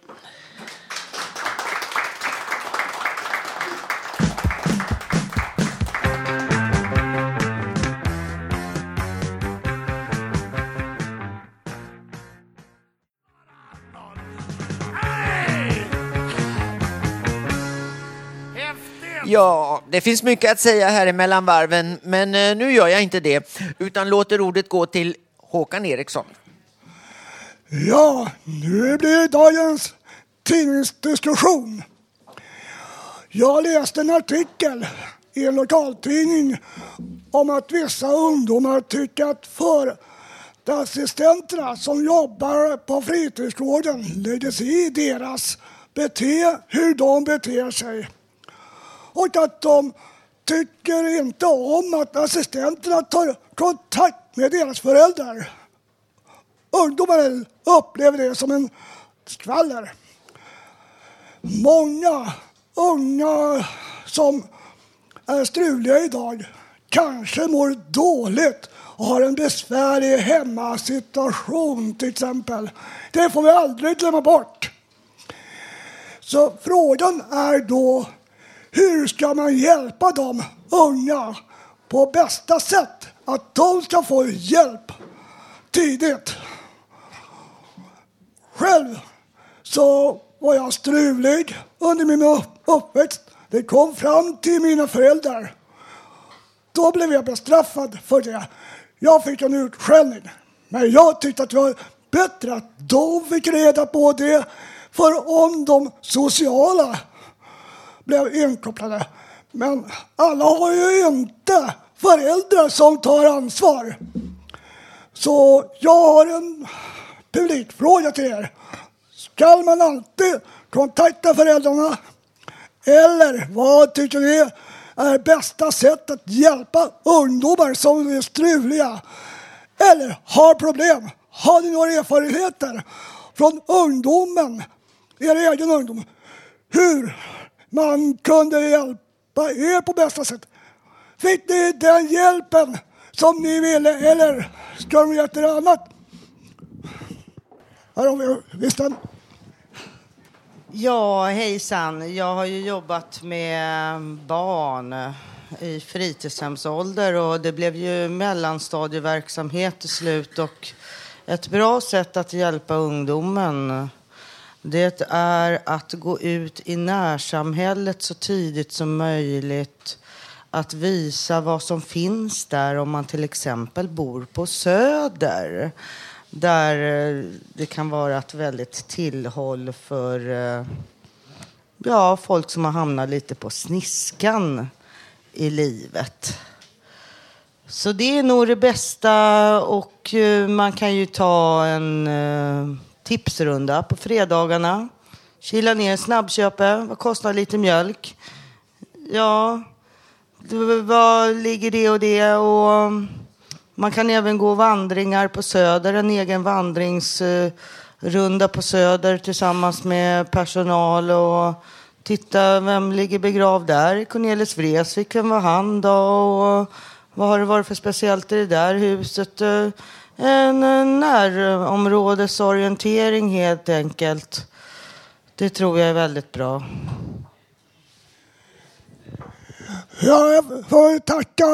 Ja, det finns mycket att säga här emellan varven, men eh, nu gör jag inte det, utan låter ordet gå till Håkan Eriksson. Ja, nu blir det dagens tidningsdiskussion. Jag läste en artikel i en lokaltidning om att vissa ungdomar tycker att förassistenterna som jobbar på fritidsgården lägger sig i deras bete, hur de beter sig. Och att de tycker inte om att assistenterna tar kontakt med deras föräldrar. Ungdomar upplever det som en skvaller. Många unga som är struliga idag kanske mår dåligt och har en besvärlig hemmasituation till exempel. Det får vi aldrig glömma bort. Så frågan är då hur ska man hjälpa de unga på bästa sätt? Att de ska få hjälp tidigt. Själv så var jag strulig under min uppväxt. Det kom fram till mina föräldrar. Då blev jag bestraffad för det. Jag fick en utskällning. Men jag tyckte att det var bättre att de fick reda på det. För om de sociala blev inkopplade. Men alla har ju inte föräldrar som tar ansvar. Så jag har en publikfråga till er. Ska man alltid kontakta föräldrarna? Eller vad tycker ni är bästa sättet att hjälpa ungdomar som är struliga eller har problem? Har ni några erfarenheter från ungdomen, er egen ungdom, hur man kunde hjälpa er på bästa sätt? Fick ni den hjälpen som ni ville eller ska de göra något annat? Här har vi listan. Ja, hejsan. Jag har ju jobbat med barn i fritidshemsålder och det blev ju mellanstadieverksamhet till slut och ett bra sätt att hjälpa ungdomen det är att gå ut i närsamhället så tidigt som möjligt. Att visa vad som finns där om man till exempel bor på Söder där eh, det kan vara ett väldigt tillhåll för eh, ja, folk som har hamnat lite på sniskan i livet. Så det är nog det bästa och eh, man kan ju ta en tipsrunda på fredagarna. Kila ner snabbköpet, vad kostar lite mjölk? Ja, vad ligger det och det? Och um, man kan även gå vandringar på Söder, en egen vandringsrunda på Söder tillsammans med personal och titta vem ligger begravd där. Cornelis Vreeswijk, vem var han då? Och vad har det varit för speciellt i det där huset? Eh, en eh, närområdesorientering helt enkelt. Det tror jag är väldigt bra. Ja, jag får tacka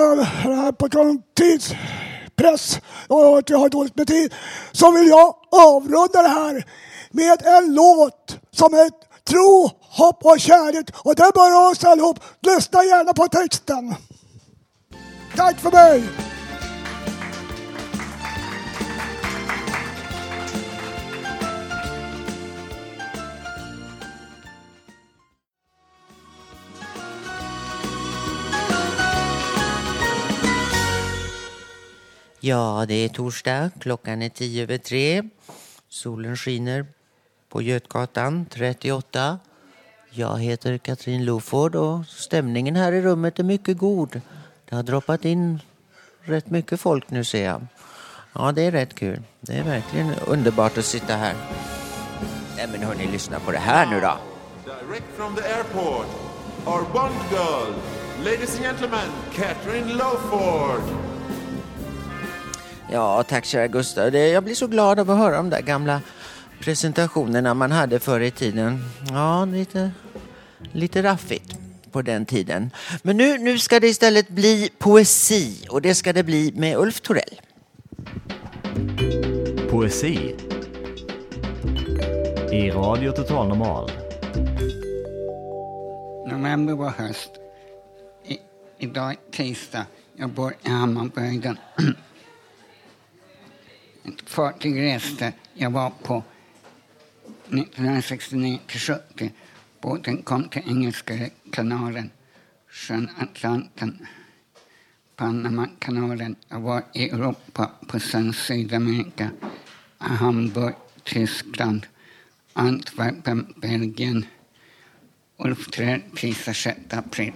här på grund av tidspress och att jag har dåligt med tid. Så vill jag avrunda det här med en låt som är tro, hopp och kärlek. Och det är bara oss allihop. Lyssna gärna på texten. Tack för mig! Ja, det är torsdag. Klockan är tio över tre. Solen skiner på Götgatan 38. Jag heter Katrin Loford och stämningen här i rummet är mycket god. Det har droppat in rätt mycket folk nu ser jag. Ja, det är rätt kul. Det är verkligen underbart att sitta här. Nej, men hörni, lyssna på det här nu då. Direct from the airport, our Bond girl, ladies and gentlemen, Katrin Loford. Ja, tack kära Gustav. Jag blir så glad av att höra de där gamla presentationerna man hade förr i tiden. Ja, lite, lite raffigt på den tiden. Men nu, nu ska det istället bli poesi och det ska det bli med Ulf Torell. Poesi. I Radio Total Normal. November var höst. I, idag tisdag. Jag bor i Hammarbyhöjden. [clears throat] Ett fartyg reste. Jag var på 1969 till 70. Båten kom till Engelska kanalen sjön Atlanten, Panamakanalen. Jag var i Europa, på sen Sydamerika, Hamburg, Tyskland, Antwerpen, Belgien. Ulf Träd tisdag 6 april.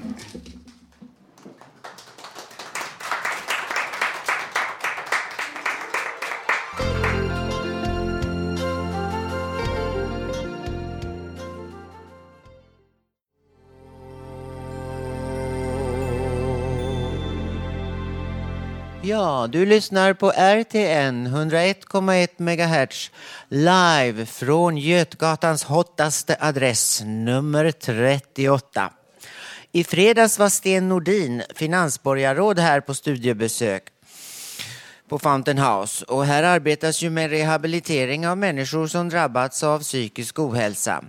Ja, du lyssnar på RTN 101,1 MHz live från Götgatans hottaste adress, nummer 38. I fredags var Sten Nordin, finansborgarråd, här på studiebesök på Fountain House och här arbetas ju med rehabilitering av människor som drabbats av psykisk ohälsa.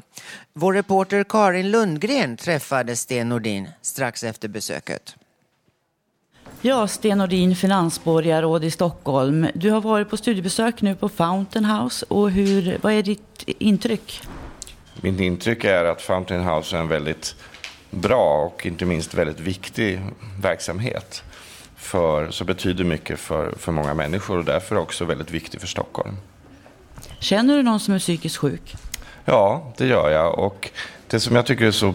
Vår reporter Karin Lundgren träffade Sten Nordin strax efter besöket. Ja, Sten Nordin, finansborgarråd i Stockholm. Du har varit på studiebesök nu på Fountain House. Och hur, vad är ditt intryck? Mitt intryck är att Fountain House är en väldigt bra och inte minst väldigt viktig verksamhet. För, så betyder mycket för, för många människor och därför också väldigt viktig för Stockholm. Känner du någon som är psykiskt sjuk? Ja, det gör jag. Och det som jag tycker är så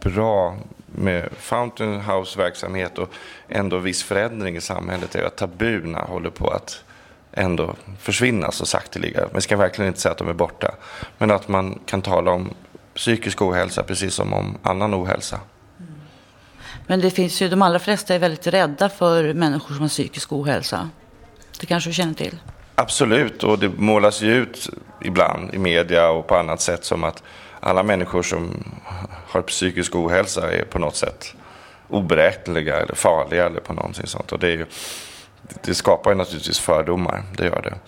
bra med Fountain House-verksamhet och ändå viss förändring i samhället är att tabuna håller på att ändå försvinna så sakteliga. Man ska verkligen inte säga att de är borta. Men att man kan tala om psykisk ohälsa precis som om annan ohälsa. Men det finns ju, de allra flesta är väldigt rädda för människor som har psykisk ohälsa. Det kanske du känner till? Absolut, och det målas ju ut ibland i media och på annat sätt som att alla människor som har psykisk ohälsa är på något sätt oberäkneliga eller farliga eller på någonting sånt. Och det, är ju, det skapar ju naturligtvis fördomar, det gör det.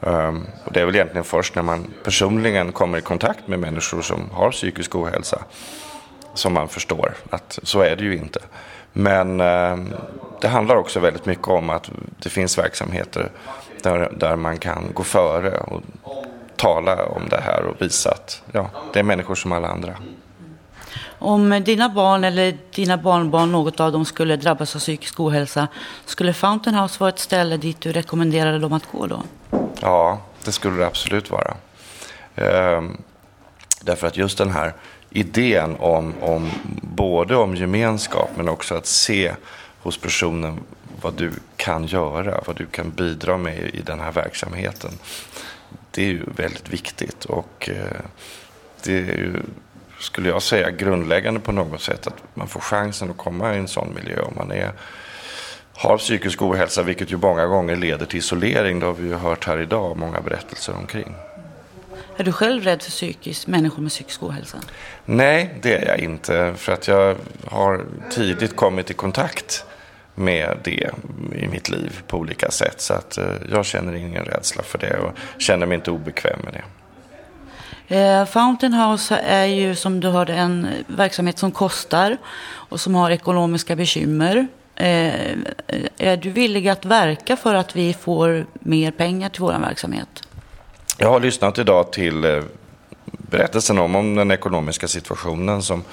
Um, och det är väl egentligen först när man personligen kommer i kontakt med människor som har psykisk ohälsa som man förstår att så är det ju inte. Men um, det handlar också väldigt mycket om att det finns verksamheter där, där man kan gå före och tala om det här och visa att ja, det är människor som alla andra. Om dina barn eller dina barnbarn, något av dem, skulle drabbas av psykisk ohälsa, skulle Fountain House vara ett ställe dit du rekommenderade dem att gå då? Ja, det skulle det absolut vara. Ehm, därför att just den här idén om, om både om gemenskap men också att se hos personen vad du kan göra, vad du kan bidra med i den här verksamheten. Det är ju väldigt viktigt och eh, det är ju, skulle jag säga, grundläggande på något sätt att man får chansen att komma i en sån miljö om man är har psykisk ohälsa, vilket ju många gånger leder till isolering. Det har vi ju hört här idag, många berättelser omkring. Är du själv rädd för psykisk, människor med psykisk ohälsa? Nej, det är jag inte. För att jag har tidigt kommit i kontakt med det i mitt liv på olika sätt. Så att eh, jag känner ingen rädsla för det och känner mig inte obekväm med det. Eh, Fountain House är ju som du hörde en verksamhet som kostar och som har ekonomiska bekymmer. Eh, är du villig att verka för att vi får mer pengar till vår verksamhet? Jag har lyssnat idag till berättelsen om, om den ekonomiska situationen som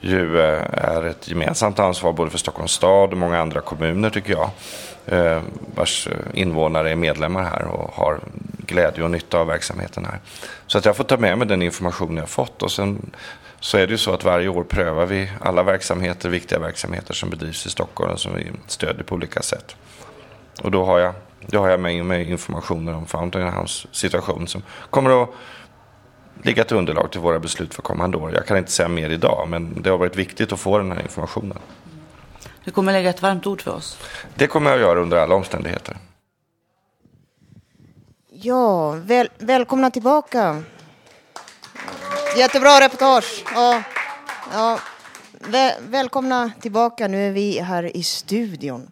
ju eh, är ett gemensamt ansvar både för Stockholms stad och många andra kommuner tycker jag. Eh, vars eh, invånare är medlemmar här och har glädje och nytta av verksamheten här. Så att jag får ta med mig den information jag fått och sen så är det ju så att varje år prövar vi alla verksamheter, viktiga verksamheter som bedrivs i Stockholm och som vi stödjer på olika sätt. Och då har jag, då har jag med mig informationen om Fountain House situation som kommer att ligga till underlag till våra beslut för kommande år. Jag kan inte säga mer idag, men det har varit viktigt att få den här informationen. Du kommer lägga ett varmt ord för oss. Det kommer jag att göra under alla omständigheter. Ja, väl, välkomna tillbaka. Jättebra reportage. Ja, ja. Väl, välkomna tillbaka. Nu är vi här i studion.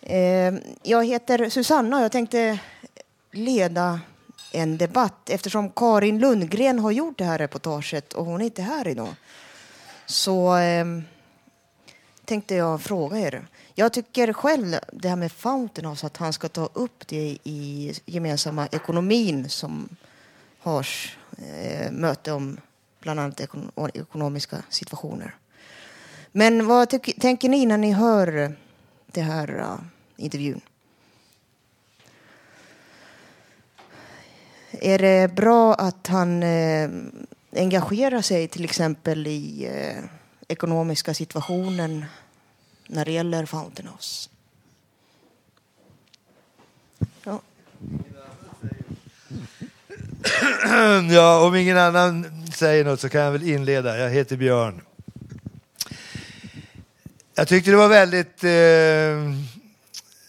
Eh, jag heter Susanna och jag tänkte leda en debatt eftersom Karin Lundgren har gjort det här reportaget och hon är inte här idag. Så eh, tänkte jag fråga er. Jag tycker själv det här med Fountain House att han ska ta upp det i gemensamma ekonomin som har eh, möte om bland annat ekon ekonomiska situationer. Men vad tänker ni när ni hör det här uh, intervjun? Är det bra att han eh, engagerar sig till exempel i eh, ekonomiska situationen när det gäller Fountain House? Ja. [clears throat] ja, om ingen annan säger något så kan jag väl inleda. Jag heter Björn. Jag tyckte det var väldigt eh,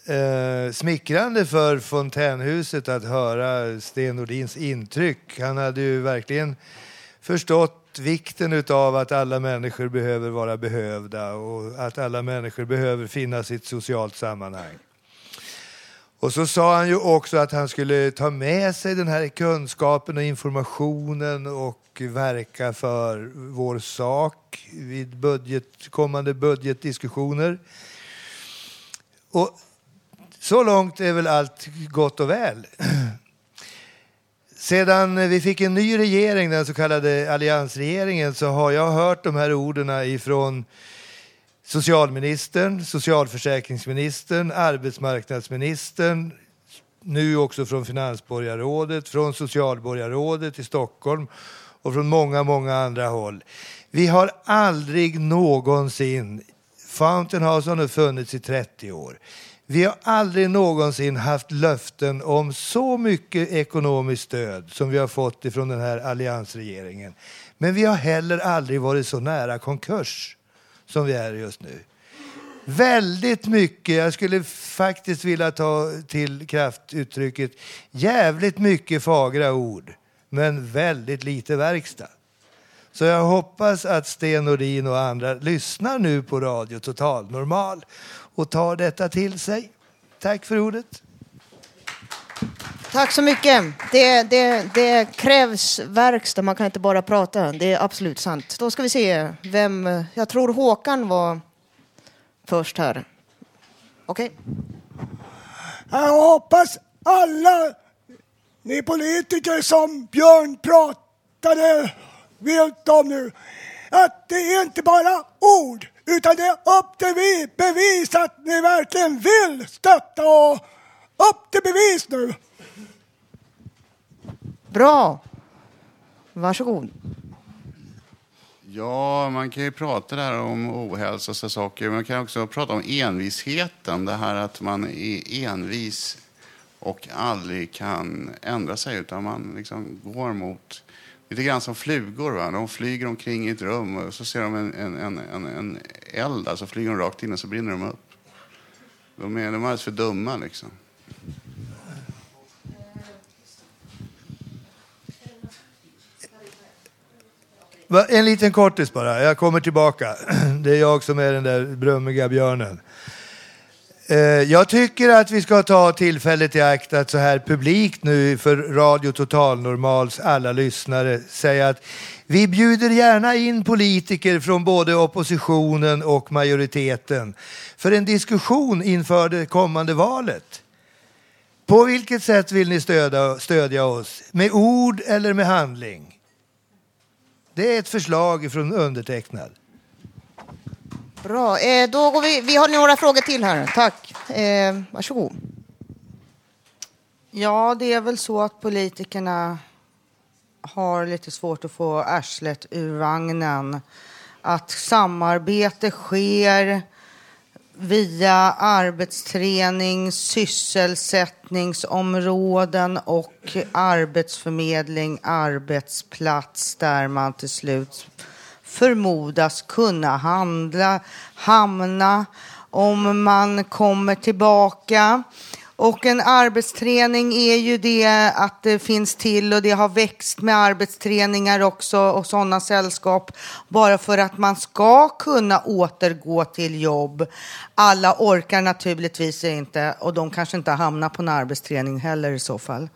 eh, smickrande för Fontänhuset att höra Sten Nordins intryck. Han hade ju verkligen förstått vikten av att alla människor behöver vara behövda och att alla människor behöver finnas i ett socialt sammanhang. Och så sa han ju också att han skulle ta med sig den här kunskapen och informationen och verka för vår sak vid budget, kommande budgetdiskussioner. Och så långt är väl allt gott och väl. Sedan vi fick en ny regering, den så kallade alliansregeringen, så har jag hört de här orden ifrån socialministern, socialförsäkringsministern, arbetsmarknadsministern, nu också från finansborgarrådet, från socialborgarrådet i Stockholm och från många, många andra håll. Vi har aldrig någonsin, Fountain House har nu funnits i 30 år, vi har aldrig någonsin haft löften om så mycket ekonomiskt stöd som vi har fått ifrån den här alliansregeringen. Men vi har heller aldrig varit så nära konkurs som vi är just nu. Väldigt mycket, jag skulle faktiskt vilja ta till kraftuttrycket, jävligt mycket fagra ord, men väldigt lite verkstad. Så jag hoppas att Sten Nordin och andra lyssnar nu på Radio Total Normal och tar detta till sig. Tack för ordet. Tack så mycket. Det, det, det krävs verkstad, man kan inte bara prata. Det är absolut sant. Då ska vi se vem... Jag tror Håkan var först här. Okej. Jag hoppas alla ni politiker som Björn pratade vilt om nu, att det är inte bara ord, utan det är upp till vi bevis att ni verkligen vill stötta och upp till bevis nu. Bra. Varsågod. Ja, man kan ju prata där om ohälsa och så saker. Men man kan också prata om envisheten. Det här att man är envis och aldrig kan ändra sig utan man liksom går mot Lite grann som flugor. Va? De flyger omkring i ett rum och så ser de en, en, en, en, en eld, alltså flyger de rakt in och så brinner de upp. De är, de är alldeles för dumma liksom. En liten kortis bara, jag kommer tillbaka. [clears throat] Det är jag som är den där brummiga björnen. Eh, jag tycker att vi ska ta tillfället i akt att så här publikt nu för Radio Total Normals alla lyssnare säga att vi bjuder gärna in politiker från både oppositionen och majoriteten för en diskussion inför det kommande valet. På vilket sätt vill ni stödja, stödja oss? Med ord eller med handling? Det är ett förslag från undertecknad. Bra. Eh, då går vi, vi har några frågor till här. Tack. Eh, varsågod. Ja, det är väl så att politikerna har lite svårt att få arslet ur vagnen. Att samarbete sker via arbetsträning, sysselsättningsområden och arbetsförmedling, arbetsplats där man till slut förmodas kunna handla, hamna om man kommer tillbaka. Och en arbetsträning är ju det att det finns till och det har växt med arbetsträningar också och sådana sällskap bara för att man ska kunna återgå till jobb. Alla orkar naturligtvis inte och de kanske inte hamnar på en arbetsträning heller i så fall.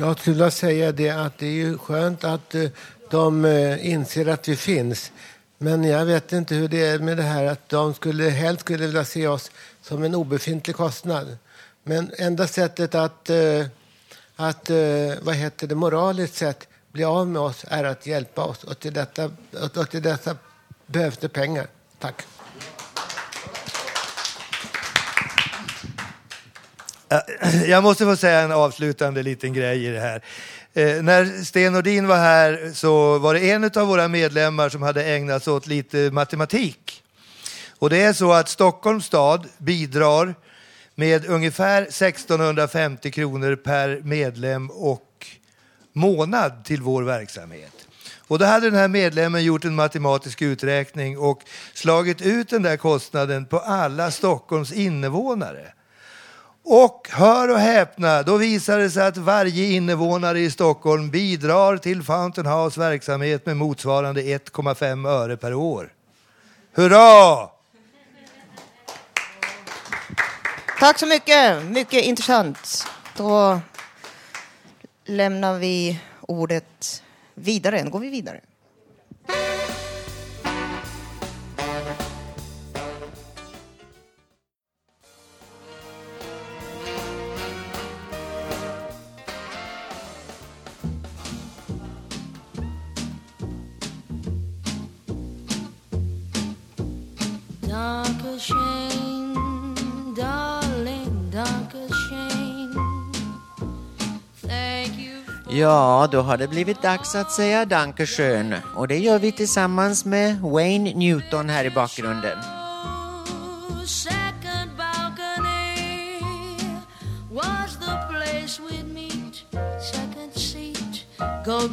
Jag skulle vilja säga det att det är ju skönt att eh, de eh, inser att vi finns. Men jag vet inte hur det är med det här att de skulle helst skulle vilja se oss som en obefintlig kostnad. Men enda sättet att, eh, att vad heter det, moraliskt sett bli av med oss är att hjälpa oss och till, detta, och till detta behövs det pengar. Tack. Eh, [clears throat] jag måste få säga en avslutande liten grej i det här. Eh, när Sten Nordin var här så var det en av våra medlemmar som hade ägnat sig åt lite matematik. Och det är så att Stockholms stad bidrar med ungefär 1650 kronor per medlem och månad till vår verksamhet. Och då hade den här medlemmen gjort en matematisk uträkning och slagit ut den där kostnaden på alla Stockholms invånare. Och hör och häpna, då visar det sig att varje invånare i Stockholm bidrar till Fountain House verksamhet med motsvarande 1,5 öre per år. Hurra! Tack så mycket. Mycket intressant. Då lämnar vi ordet vidare. Nu går vi vidare. Ja, då har det blivit dags att säga Dankeschön. Och det gör vi tillsammans med Wayne Newton här i bakgrunden.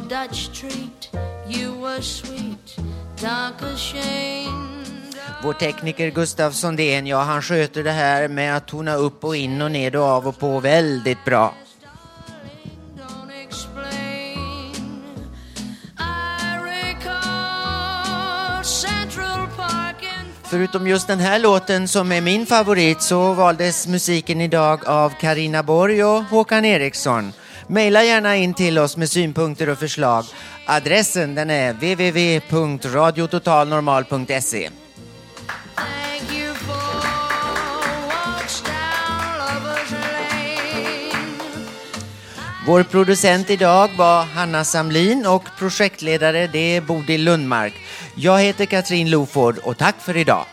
Dutch treat. You were sweet, Vår tekniker Gustav Sondén, ja han sköter det här med att tona upp och in och ned och av och på väldigt bra. Förutom just den här låten som är min favorit så valdes musiken idag av Karina Borg och Håkan Eriksson. Maila gärna in till oss med synpunkter och förslag. Adressen den är www.radiototalnormal.se. Vår producent idag var Hanna Samlin och projektledare det är Bodil Lundmark. Jag heter Katrin Loford och tack för idag.